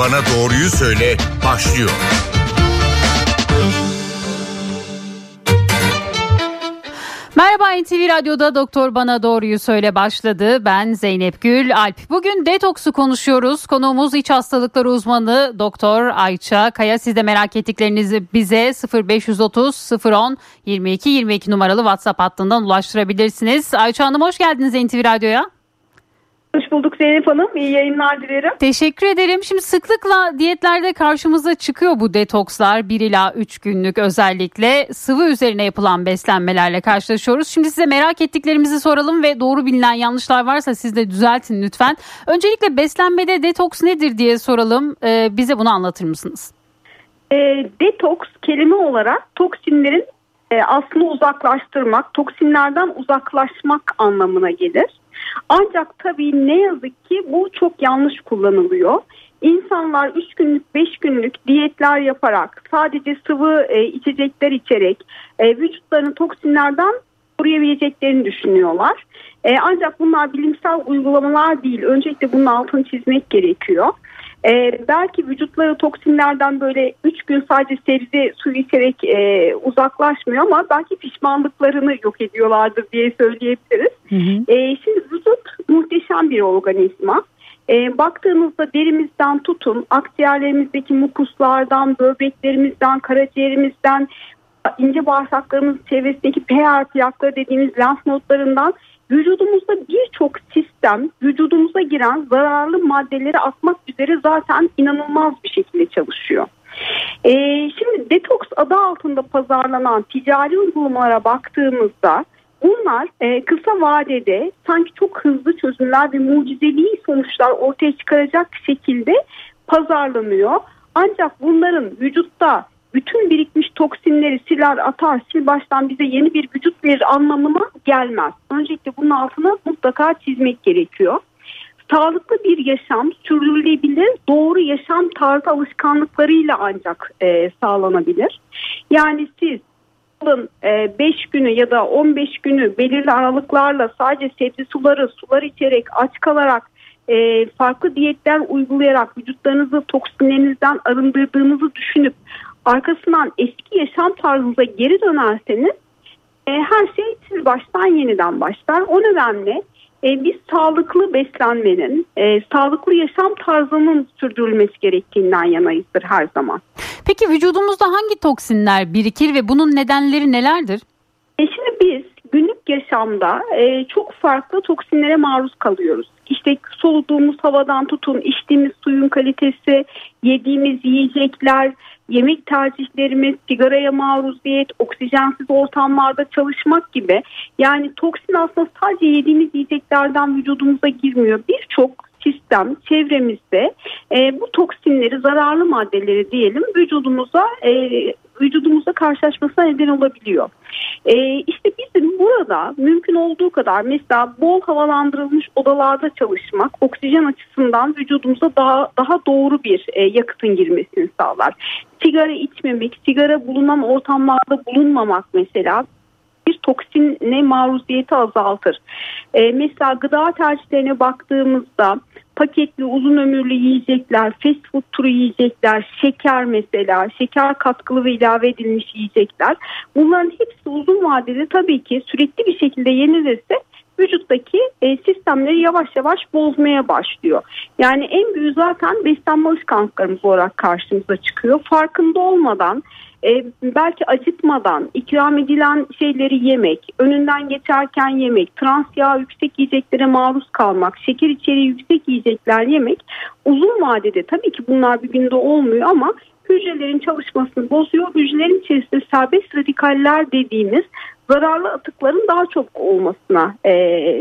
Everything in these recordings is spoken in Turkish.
Bana Doğruyu Söyle başlıyor. Merhaba NTV Radyo'da Doktor Bana Doğruyu Söyle başladı. Ben Zeynep Gül Alp. Bugün detoksu konuşuyoruz. Konuğumuz iç hastalıkları uzmanı Doktor Ayça Kaya. Siz de merak ettiklerinizi bize 0530 010 22 22 numaralı WhatsApp hattından ulaştırabilirsiniz. Ayça Hanım hoş geldiniz NTV Radyo'ya. Hoş bulduk Zeynep Hanım. İyi yayınlar dilerim. Teşekkür ederim. Şimdi sıklıkla diyetlerde karşımıza çıkıyor bu detokslar. 1 ila 3 günlük özellikle sıvı üzerine yapılan beslenmelerle karşılaşıyoruz. Şimdi size merak ettiklerimizi soralım ve doğru bilinen yanlışlar varsa siz de düzeltin lütfen. Öncelikle beslenmede detoks nedir diye soralım. Ee, bize bunu anlatır mısınız? E, detoks kelime olarak toksinlerin e, aslında uzaklaştırmak, toksinlerden uzaklaşmak anlamına gelir. Ancak tabii ne yazık ki bu çok yanlış kullanılıyor. İnsanlar 3 günlük 5 günlük diyetler yaparak sadece sıvı e, içecekler içerek e, vücutlarını toksinlerden koruyabileceklerini düşünüyorlar. E, ancak bunlar bilimsel uygulamalar değil. Öncelikle bunun altını çizmek gerekiyor. E, belki vücutları toksinlerden böyle 3 gün sadece sebze suyu içerek e, uzaklaşmıyor ama belki pişmanlıklarını yok ediyorlardır diye söyleyebiliriz. Hı hı. E, şimdi vücut muhteşem bir organizma. E, baktığımızda derimizden tutun, akciğerlerimizdeki mukuslardan, böbreklerimizden, karaciğerimizden, ince bağırsaklarımız çevresindeki PR plakları dediğimiz lenf notlarından vücudumuzda sistem vücudumuza giren zararlı maddeleri atmak üzere zaten inanılmaz bir şekilde çalışıyor. Ee, şimdi detoks adı altında pazarlanan ticari uygulamalara baktığımızda bunlar e, kısa vadede sanki çok hızlı çözümler ve mucizevi sonuçlar ortaya çıkaracak şekilde pazarlanıyor. Ancak bunların vücutta bütün birikmiş toksinleri siler atar sil baştan bize yeni bir vücut verir anlamına gelmez. Öncelikle bunun altına mutlaka çizmek gerekiyor. Sağlıklı bir yaşam sürdürülebilir doğru yaşam tarzı alışkanlıklarıyla ancak e, sağlanabilir. Yani siz yılın 5 e, günü ya da 15 günü belirli aralıklarla sadece sebze suları, sular içerek aç kalarak e, farklı diyetler uygulayarak vücutlarınızı toksinlerinizden arındırdığınızı düşünüp arkasından eski yaşam tarzınıza geri dönerseniz her şey siz baştan yeniden başlar. O nedenle e, biz sağlıklı beslenmenin, e, sağlıklı yaşam tarzının sürdürülmesi gerektiğinden yanayızdır her zaman. Peki vücudumuzda hangi toksinler birikir ve bunun nedenleri nelerdir? E şimdi biz günlük yaşamda e, çok farklı toksinlere maruz kalıyoruz. İşte soluduğumuz havadan tutun, içtiğimiz suyun kalitesi, yediğimiz yiyecekler, yemek tercihlerimiz, sigaraya maruziyet, oksijensiz ortamlarda çalışmak gibi. Yani toksin aslında sadece yediğimiz yiyeceklerden vücudumuza girmiyor. Birçok sistem çevremizde e, bu toksinleri zararlı maddeleri diyelim vücudumuza e, vücudumuzda karşılaşmasına neden olabiliyor. E, işte bizim burada mümkün olduğu kadar mesela bol havalandırılmış odalarda çalışmak oksijen açısından vücudumuza daha daha doğru bir e, yakıtın girmesini sağlar. Sigara içmemek, sigara bulunan ortamlarda bulunmamak mesela toksine maruziyeti azaltır. E, mesela gıda tercihlerine baktığımızda paketli uzun ömürlü yiyecekler, fast food turu yiyecekler, şeker mesela, şeker katkılı ve ilave edilmiş yiyecekler. Bunların hepsi uzun vadede tabii ki sürekli bir şekilde yenilirse vücuttaki e, sistemleri yavaş yavaş bozmaya başlıyor. Yani en büyük zaten beslenme alışkanlıklarımız olarak karşımıza çıkıyor. Farkında olmadan e, belki acıtmadan ikram edilen şeyleri yemek, önünden geçerken yemek, trans yağ yüksek yiyeceklere maruz kalmak, şeker içeriği yüksek yiyecekler yemek uzun vadede tabii ki bunlar bir günde olmuyor ama hücrelerin çalışmasını bozuyor. Hücrelerin içerisinde serbest radikaller dediğimiz zararlı atıkların daha çok olmasına e,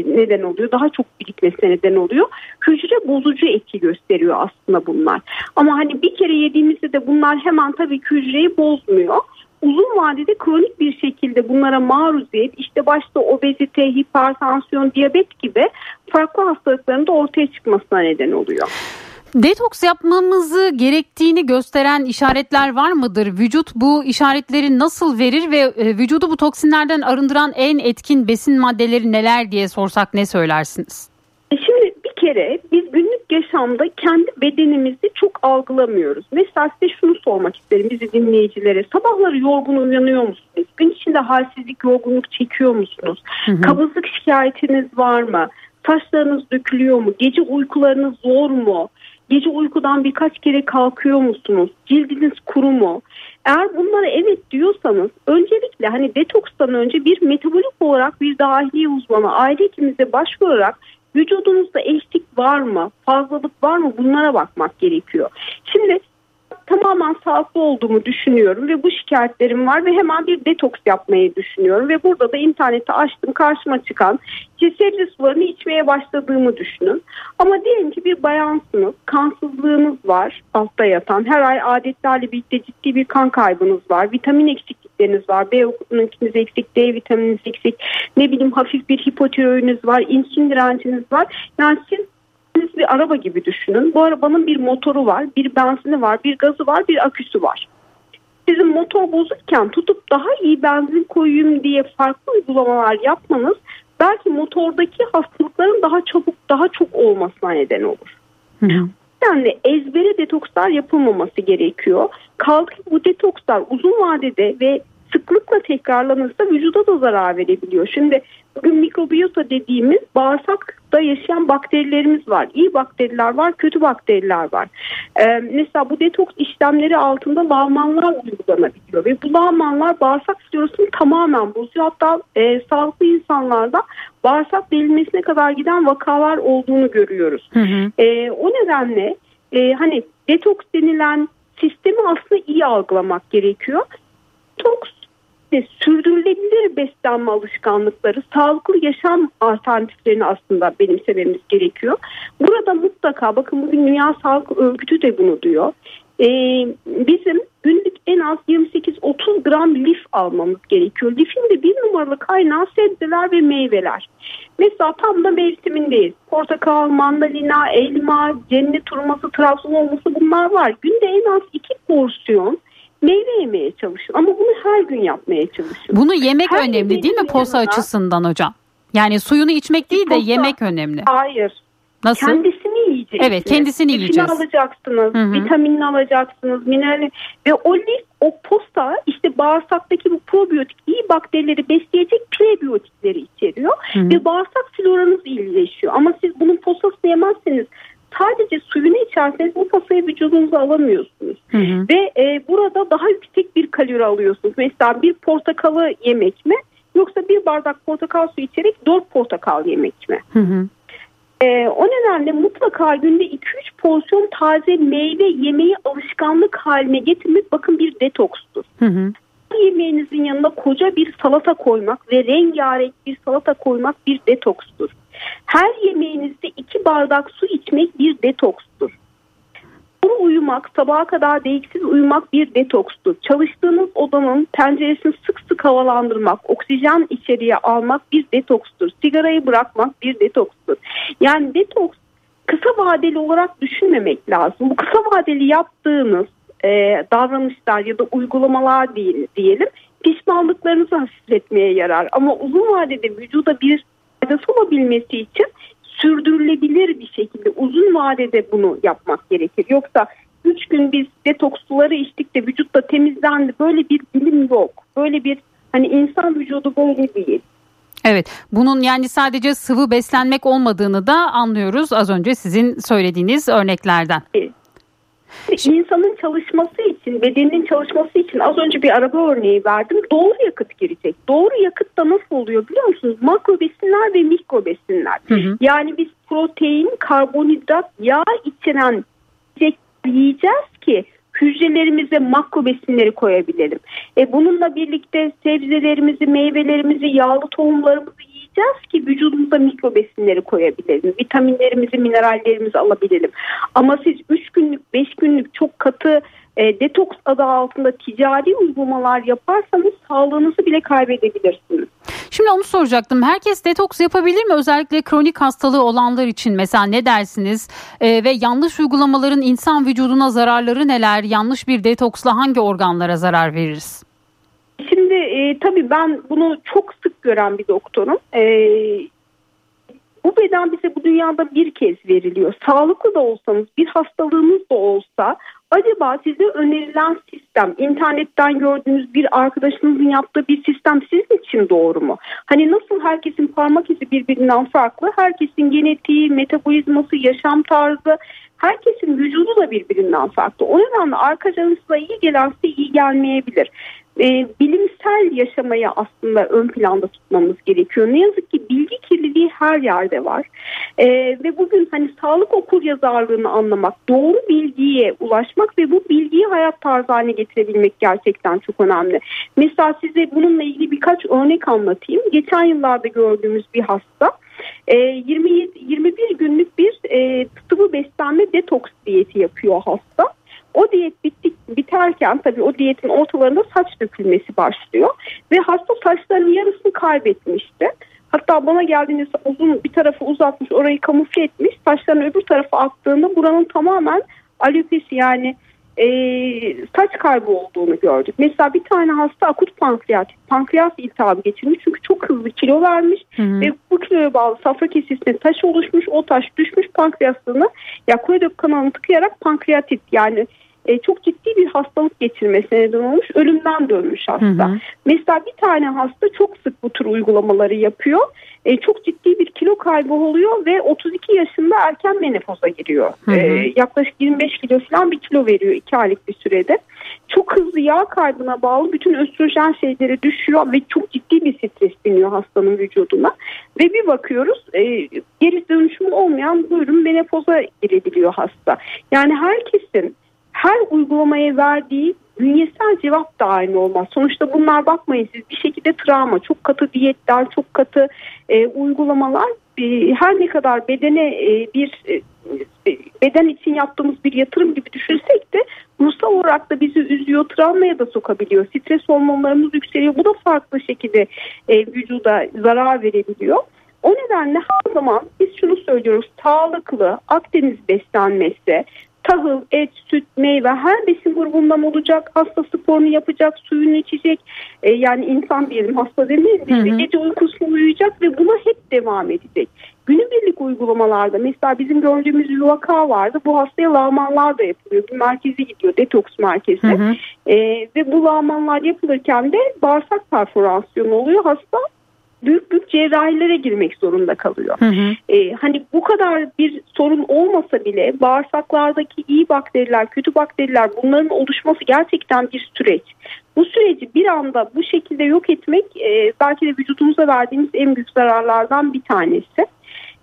neden oluyor. Daha çok birikmesine neden oluyor. Hücre bozucu etki gösteriyor aslında bunlar. Ama hani bir kere yediğimizde de bunlar hemen tabii hücreyi bozmuyor uzun vadede kronik bir şekilde bunlara maruziyet işte başta obezite, hipertansiyon, diyabet gibi farklı hastalıkların da ortaya çıkmasına neden oluyor. Detoks yapmamızı gerektiğini gösteren işaretler var mıdır? Vücut bu işaretleri nasıl verir ve e, vücudu bu toksinlerden arındıran en etkin besin maddeleri neler diye sorsak ne söylersiniz? E, şimdi bir kere biz günlük günlük yaşamda kendi bedenimizi çok algılamıyoruz. Mesela size şunu sormak isterim bizi dinleyicilere. Sabahları yorgun uyanıyor musunuz? Gün içinde halsizlik, yorgunluk çekiyor musunuz? Hı hı. Kabızlık şikayetiniz var mı? Saçlarınız dökülüyor mu? Gece uykularınız zor mu? Gece uykudan birkaç kere kalkıyor musunuz? Cildiniz kuru mu? Eğer bunlara evet diyorsanız öncelikle hani detokstan önce bir metabolik olarak bir dahiliye uzmanı aile hekimimize başvurarak vücudunuzda eşlik var mı, fazlalık var mı bunlara bakmak gerekiyor. Şimdi tamamen sağlıklı olduğumu düşünüyorum ve bu şikayetlerim var ve hemen bir detoks yapmayı düşünüyorum ve burada da interneti açtım karşıma çıkan sebze sularını içmeye başladığımı düşünün. Ama bayansınız, kansızlığınız var altta yatan, her ay adetlerle birlikte ciddi bir kan kaybınız var, vitamin eksiklikleriniz var, B12'niz eksik, D vitamininiz eksik, ne bileyim hafif bir hipotiroidiniz var, insülin direnciniz var. Yani siz siz bir araba gibi düşünün. Bu arabanın bir motoru var, bir benzini var, bir gazı var, bir aküsü var. Sizin motor bozukken tutup daha iyi benzin koyayım diye farklı uygulamalar yapmanız belki motordaki hastalıkların daha çabuk daha çok olmasına neden olur. Hı hı. Yani ezbere detokslar yapılmaması gerekiyor. Kaldı ki bu detokslar uzun vadede ve sıklıkla tekrarlanırsa vücuda da zarar verebiliyor. Şimdi bugün mikrobiyota dediğimiz bağırsakta yaşayan bakterilerimiz var. İyi bakteriler var, kötü bakteriler var. Ee, mesela bu detoks işlemleri altında lavmanlar uygulanabiliyor ve bu lavmanlar bağırsak florasını tamamen bozuyor. Hatta e, sağlıklı insanlarda bağırsak delinmesine kadar giden vakalar olduğunu görüyoruz. Hı hı. E, o nedenle e, hani detoks denilen sistemi aslında iyi algılamak gerekiyor. Detoks ve sürdürülebilir beslenme alışkanlıkları, sağlıklı yaşam alternatiflerini aslında benimsememiz gerekiyor. Burada mutlaka bakın bugün Dünya Sağlık Örgütü de bunu diyor. Ee, bizim günlük en az 28-30 gram lif almamız gerekiyor. Lifin de bir numaralı kaynağı sebzeler ve meyveler. Mesela tam da mevsimindeyiz. Portakal, mandalina, elma, cennet hurması, trabzon olması bunlar var. Günde en az 2 porsiyon meyve yemeye çalışın ama bunu her gün yapmaya çalışın. Bunu yemek her önemli değil mi posa yanına, açısından hocam? Yani suyunu içmek değil de posa, yemek önemli. Hayır. Nasıl? Kendisini yiyeceksiniz. Evet kendisini yiyeceğiz. alacaksınız, Hı-hı. vitaminini alacaksınız, minerali ve o lif, o posta işte bağırsaktaki bu probiyotik iyi bakterileri besleyecek prebiyotikleri içeriyor Hı-hı. ve bağırsak floranız iyileşiyor. Ama siz bunun posasını yemezseniz sadece suyunu içerseniz bu posayı vücudunuza alamıyorsunuz. Hı hı. Ve e, burada daha yüksek bir kalori alıyorsunuz. Mesela bir portakalı yemek mi yoksa bir bardak portakal suyu içerek dört portakal yemek mi? Hı hı. E, o nedenle mutlaka günde 2-3 porsiyon taze meyve yemeği alışkanlık haline getirmek bakın bir detokstur. Hı hı. Yemeğinizin yanına koca bir salata koymak ve rengarenk bir salata koymak bir detokstur. Her yemeğinizde iki bardak su içmek bir detokstur. Bunu uyumak, sabaha kadar değiksiz uyumak bir detokstur. Çalıştığınız odanın penceresini sık sık havalandırmak, oksijen içeriye almak bir detokstur. Sigarayı bırakmak bir detokstur. Yani detoks kısa vadeli olarak düşünmemek lazım. Bu kısa vadeli yaptığınız e, davranışlar ya da uygulamalar değil, diyelim pişmanlıklarınızı hafifletmeye yarar. Ama uzun vadede vücuda bir faydası olabilmesi için sürdürülebilir bir şekilde uzun vadede bunu yapmak gerekir. Yoksa 3 gün biz detoks suları içtik de vücutta temizlendi böyle bir bilim yok. Böyle bir hani insan vücudu böyle değil. Evet bunun yani sadece sıvı beslenmek olmadığını da anlıyoruz az önce sizin söylediğiniz örneklerden. Evet. İnsanın çalışması için, bedeninin çalışması için az önce bir araba örneği verdim. Doğru yakıt girecek. Doğru yakıt da nasıl oluyor biliyor musunuz? Makro besinler ve mikro besinler. Hı hı. Yani biz protein, karbonhidrat, yağ içeren yiyeceğiz ki hücrelerimize makro besinleri koyabilelim. E bununla birlikte sebzelerimizi, meyvelerimizi, yağlı tohumlarımızı yiyeceğiz ki vücudumuza mikro besinleri koyabilelim. Vitaminlerimizi, minerallerimizi alabilelim. Ama siz 3 günlük, 5 günlük çok katı e, detoks adı altında ticari uygulamalar yaparsanız sağlığınızı bile kaybedebilirsiniz. Şimdi onu soracaktım. Herkes detoks yapabilir mi? Özellikle kronik hastalığı olanlar için mesela ne dersiniz? E, ve yanlış uygulamaların insan vücuduna zararları neler? Yanlış bir detoksla hangi organlara zarar veririz? Şimdi e, tabii ben bunu çok sık gören bir doktorum. E, Bu beden bize bu dünyada bir kez veriliyor. Sağlıklı da olsanız bir hastalığınız da olsa acaba size önerilen sistem internetten gördüğünüz bir arkadaşınızın yaptığı bir sistem sizin için doğru mu? Hani nasıl herkesin parmak izi birbirinden farklı herkesin genetiği, metabolizması, yaşam tarzı herkesin vücudu da birbirinden farklı. O nedenle arkacanızla iyi gelen iyi gelmeyebilir e, bilimsel yaşamayı aslında ön planda tutmamız gerekiyor. Ne yazık ki bilgi kirliliği her yerde var. E, ve bugün hani sağlık okur yazarlığını anlamak, doğru bilgiye ulaşmak ve bu bilgiyi hayat tarzı haline getirebilmek gerçekten çok önemli. Mesela size bununla ilgili birkaç örnek anlatayım. Geçen yıllarda gördüğümüz bir hasta 27, e, 21 günlük bir e, sıvı beslenme detoks diyeti yapıyor hasta. O diyet bittik, biterken tabii o diyetin ortalarında saç dökülmesi başlıyor. Ve hasta saçlarının yarısını kaybetmişti. Hatta bana geldiğinde uzun bir tarafı uzatmış orayı kamufle etmiş. Saçlarını öbür tarafa attığında buranın tamamen alopesi yani e, saç kaybı olduğunu gördük. Mesela bir tane hasta akut pankreas, pankreas iltihabı geçirmiş çünkü çok hızlı kilo vermiş hı hı. ve bu kiloya bağlı safra kesesinde taş oluşmuş. O taş düşmüş pankreasını ya koridor kanalını tıkayarak pankreatit yani e, çok ciddi bir hastalık geçirmesine neden olmuş. Ölümden dönmüş hasta. Hı hı. Mesela bir tane hasta çok sık bu tür uygulamaları yapıyor. E, çok ciddi bir kilo kaybı oluyor ve 32 yaşında erken menopoza giriyor. Hı hı. E, yaklaşık 25 kilo falan bir kilo veriyor 2 aylık bir sürede. Çok hızlı yağ kaybına bağlı bütün östrojen şeyleri düşüyor ve çok ciddi bir stres biniyor hastanın vücuduna. Ve bir bakıyoruz e, geri dönüşümü olmayan buyurun menopoza girebiliyor hasta. Yani herkesin her uygulamaya verdiği bünyesel cevap da aynı olmaz. Sonuçta bunlar bakmayın siz bir şekilde travma, çok katı diyetler, çok katı e, uygulamalar e, her ne kadar bedene e, bir e, beden için yaptığımız bir yatırım gibi düşünsek de ruhsal olarak da bizi üzüyor, travmaya da sokabiliyor. Stres hormonlarımız yükseliyor. Bu da farklı şekilde e, vücuda zarar verebiliyor. O nedenle her zaman biz şunu söylüyoruz. Sağlıklı Akdeniz beslenmesi, tahıl, et, süt, meyve her besin grubundan olacak. Hasta sporunu yapacak, suyunu içecek. E, yani insan diyelim hasta demeyelim. Gece uykusunu uyuyacak ve buna hep devam edecek. Günübirlik uygulamalarda mesela bizim gördüğümüz bir vaka vardı. Bu hastaya lağmanlar da yapılıyor. Bir merkeze gidiyor, detoks merkezi. Hı hı. E, ve bu lağmanlar yapılırken de bağırsak perforasyonu oluyor. Hasta büyük büyük cerrahilere girmek zorunda kalıyor. Hı hı. Ee, hani bu kadar bir sorun olmasa bile bağırsaklardaki iyi bakteriler, kötü bakteriler bunların oluşması gerçekten bir süreç. Bu süreci bir anda bu şekilde yok etmek e, belki de vücudumuza verdiğimiz en büyük zararlardan bir tanesi.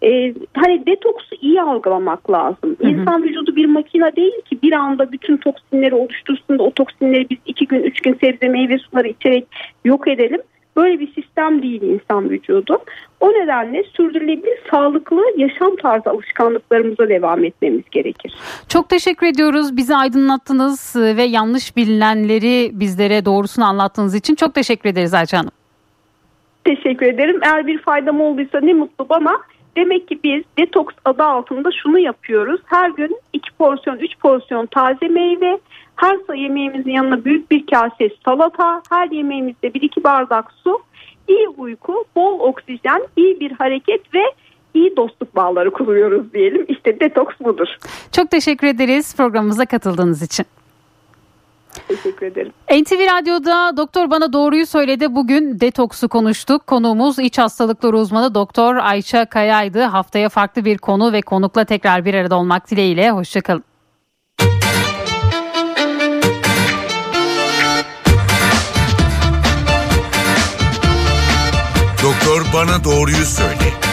Ee, hani detoksu iyi algılamak lazım. Hı hı. İnsan vücudu bir makine değil ki bir anda bütün toksinleri oluştursun da o toksinleri biz iki gün üç gün sebze meyve suları içerek yok edelim. Böyle bir sistem değil insan vücudu. O nedenle sürdürülebilir sağlıklı yaşam tarzı alışkanlıklarımıza devam etmemiz gerekir. Çok teşekkür ediyoruz. Bizi aydınlattınız ve yanlış bilinenleri bizlere doğrusunu anlattığınız için çok teşekkür ederiz Ayça Hanım. Teşekkür ederim. Eğer bir faydam olduysa ne mutlu bana. Demek ki biz detoks adı altında şunu yapıyoruz. Her gün 2 porsiyon 3 porsiyon taze meyve, her yemeğimizin yanına büyük bir kase salata, her yemeğimizde bir iki bardak su, iyi uyku, bol oksijen, iyi bir hareket ve iyi dostluk bağları kuruyoruz diyelim. İşte detoks budur. Çok teşekkür ederiz programımıza katıldığınız için. Teşekkür ederim. NTV Radyo'da Doktor Bana Doğruyu Söyledi. Bugün detoksu konuştuk. Konuğumuz iç hastalıkları uzmanı Doktor Ayça Kaya'ydı. Haftaya farklı bir konu ve konukla tekrar bir arada olmak dileğiyle. Hoşçakalın. Bana Doğruyu Söyle.